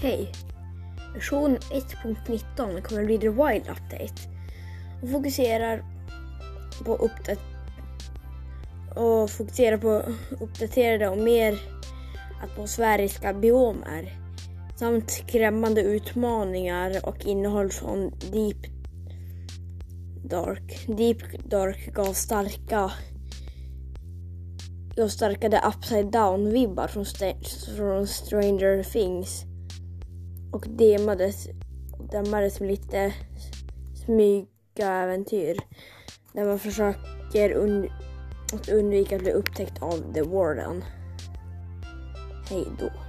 Hej! Version 1.19 kommer bli The Wild Update och fokuserar på uppdat och fokuserar på uppdaterade och mer atmosfäriska biomer samt skrämmande utmaningar och innehåll från Deep Dark. Deep Dark gav starka gav starkade upside down-vibbar från, från Stranger Things och demades, Dammades med lite smyga-äventyr där man försöker und att undvika att bli upptäckt av The Warden. Hej då.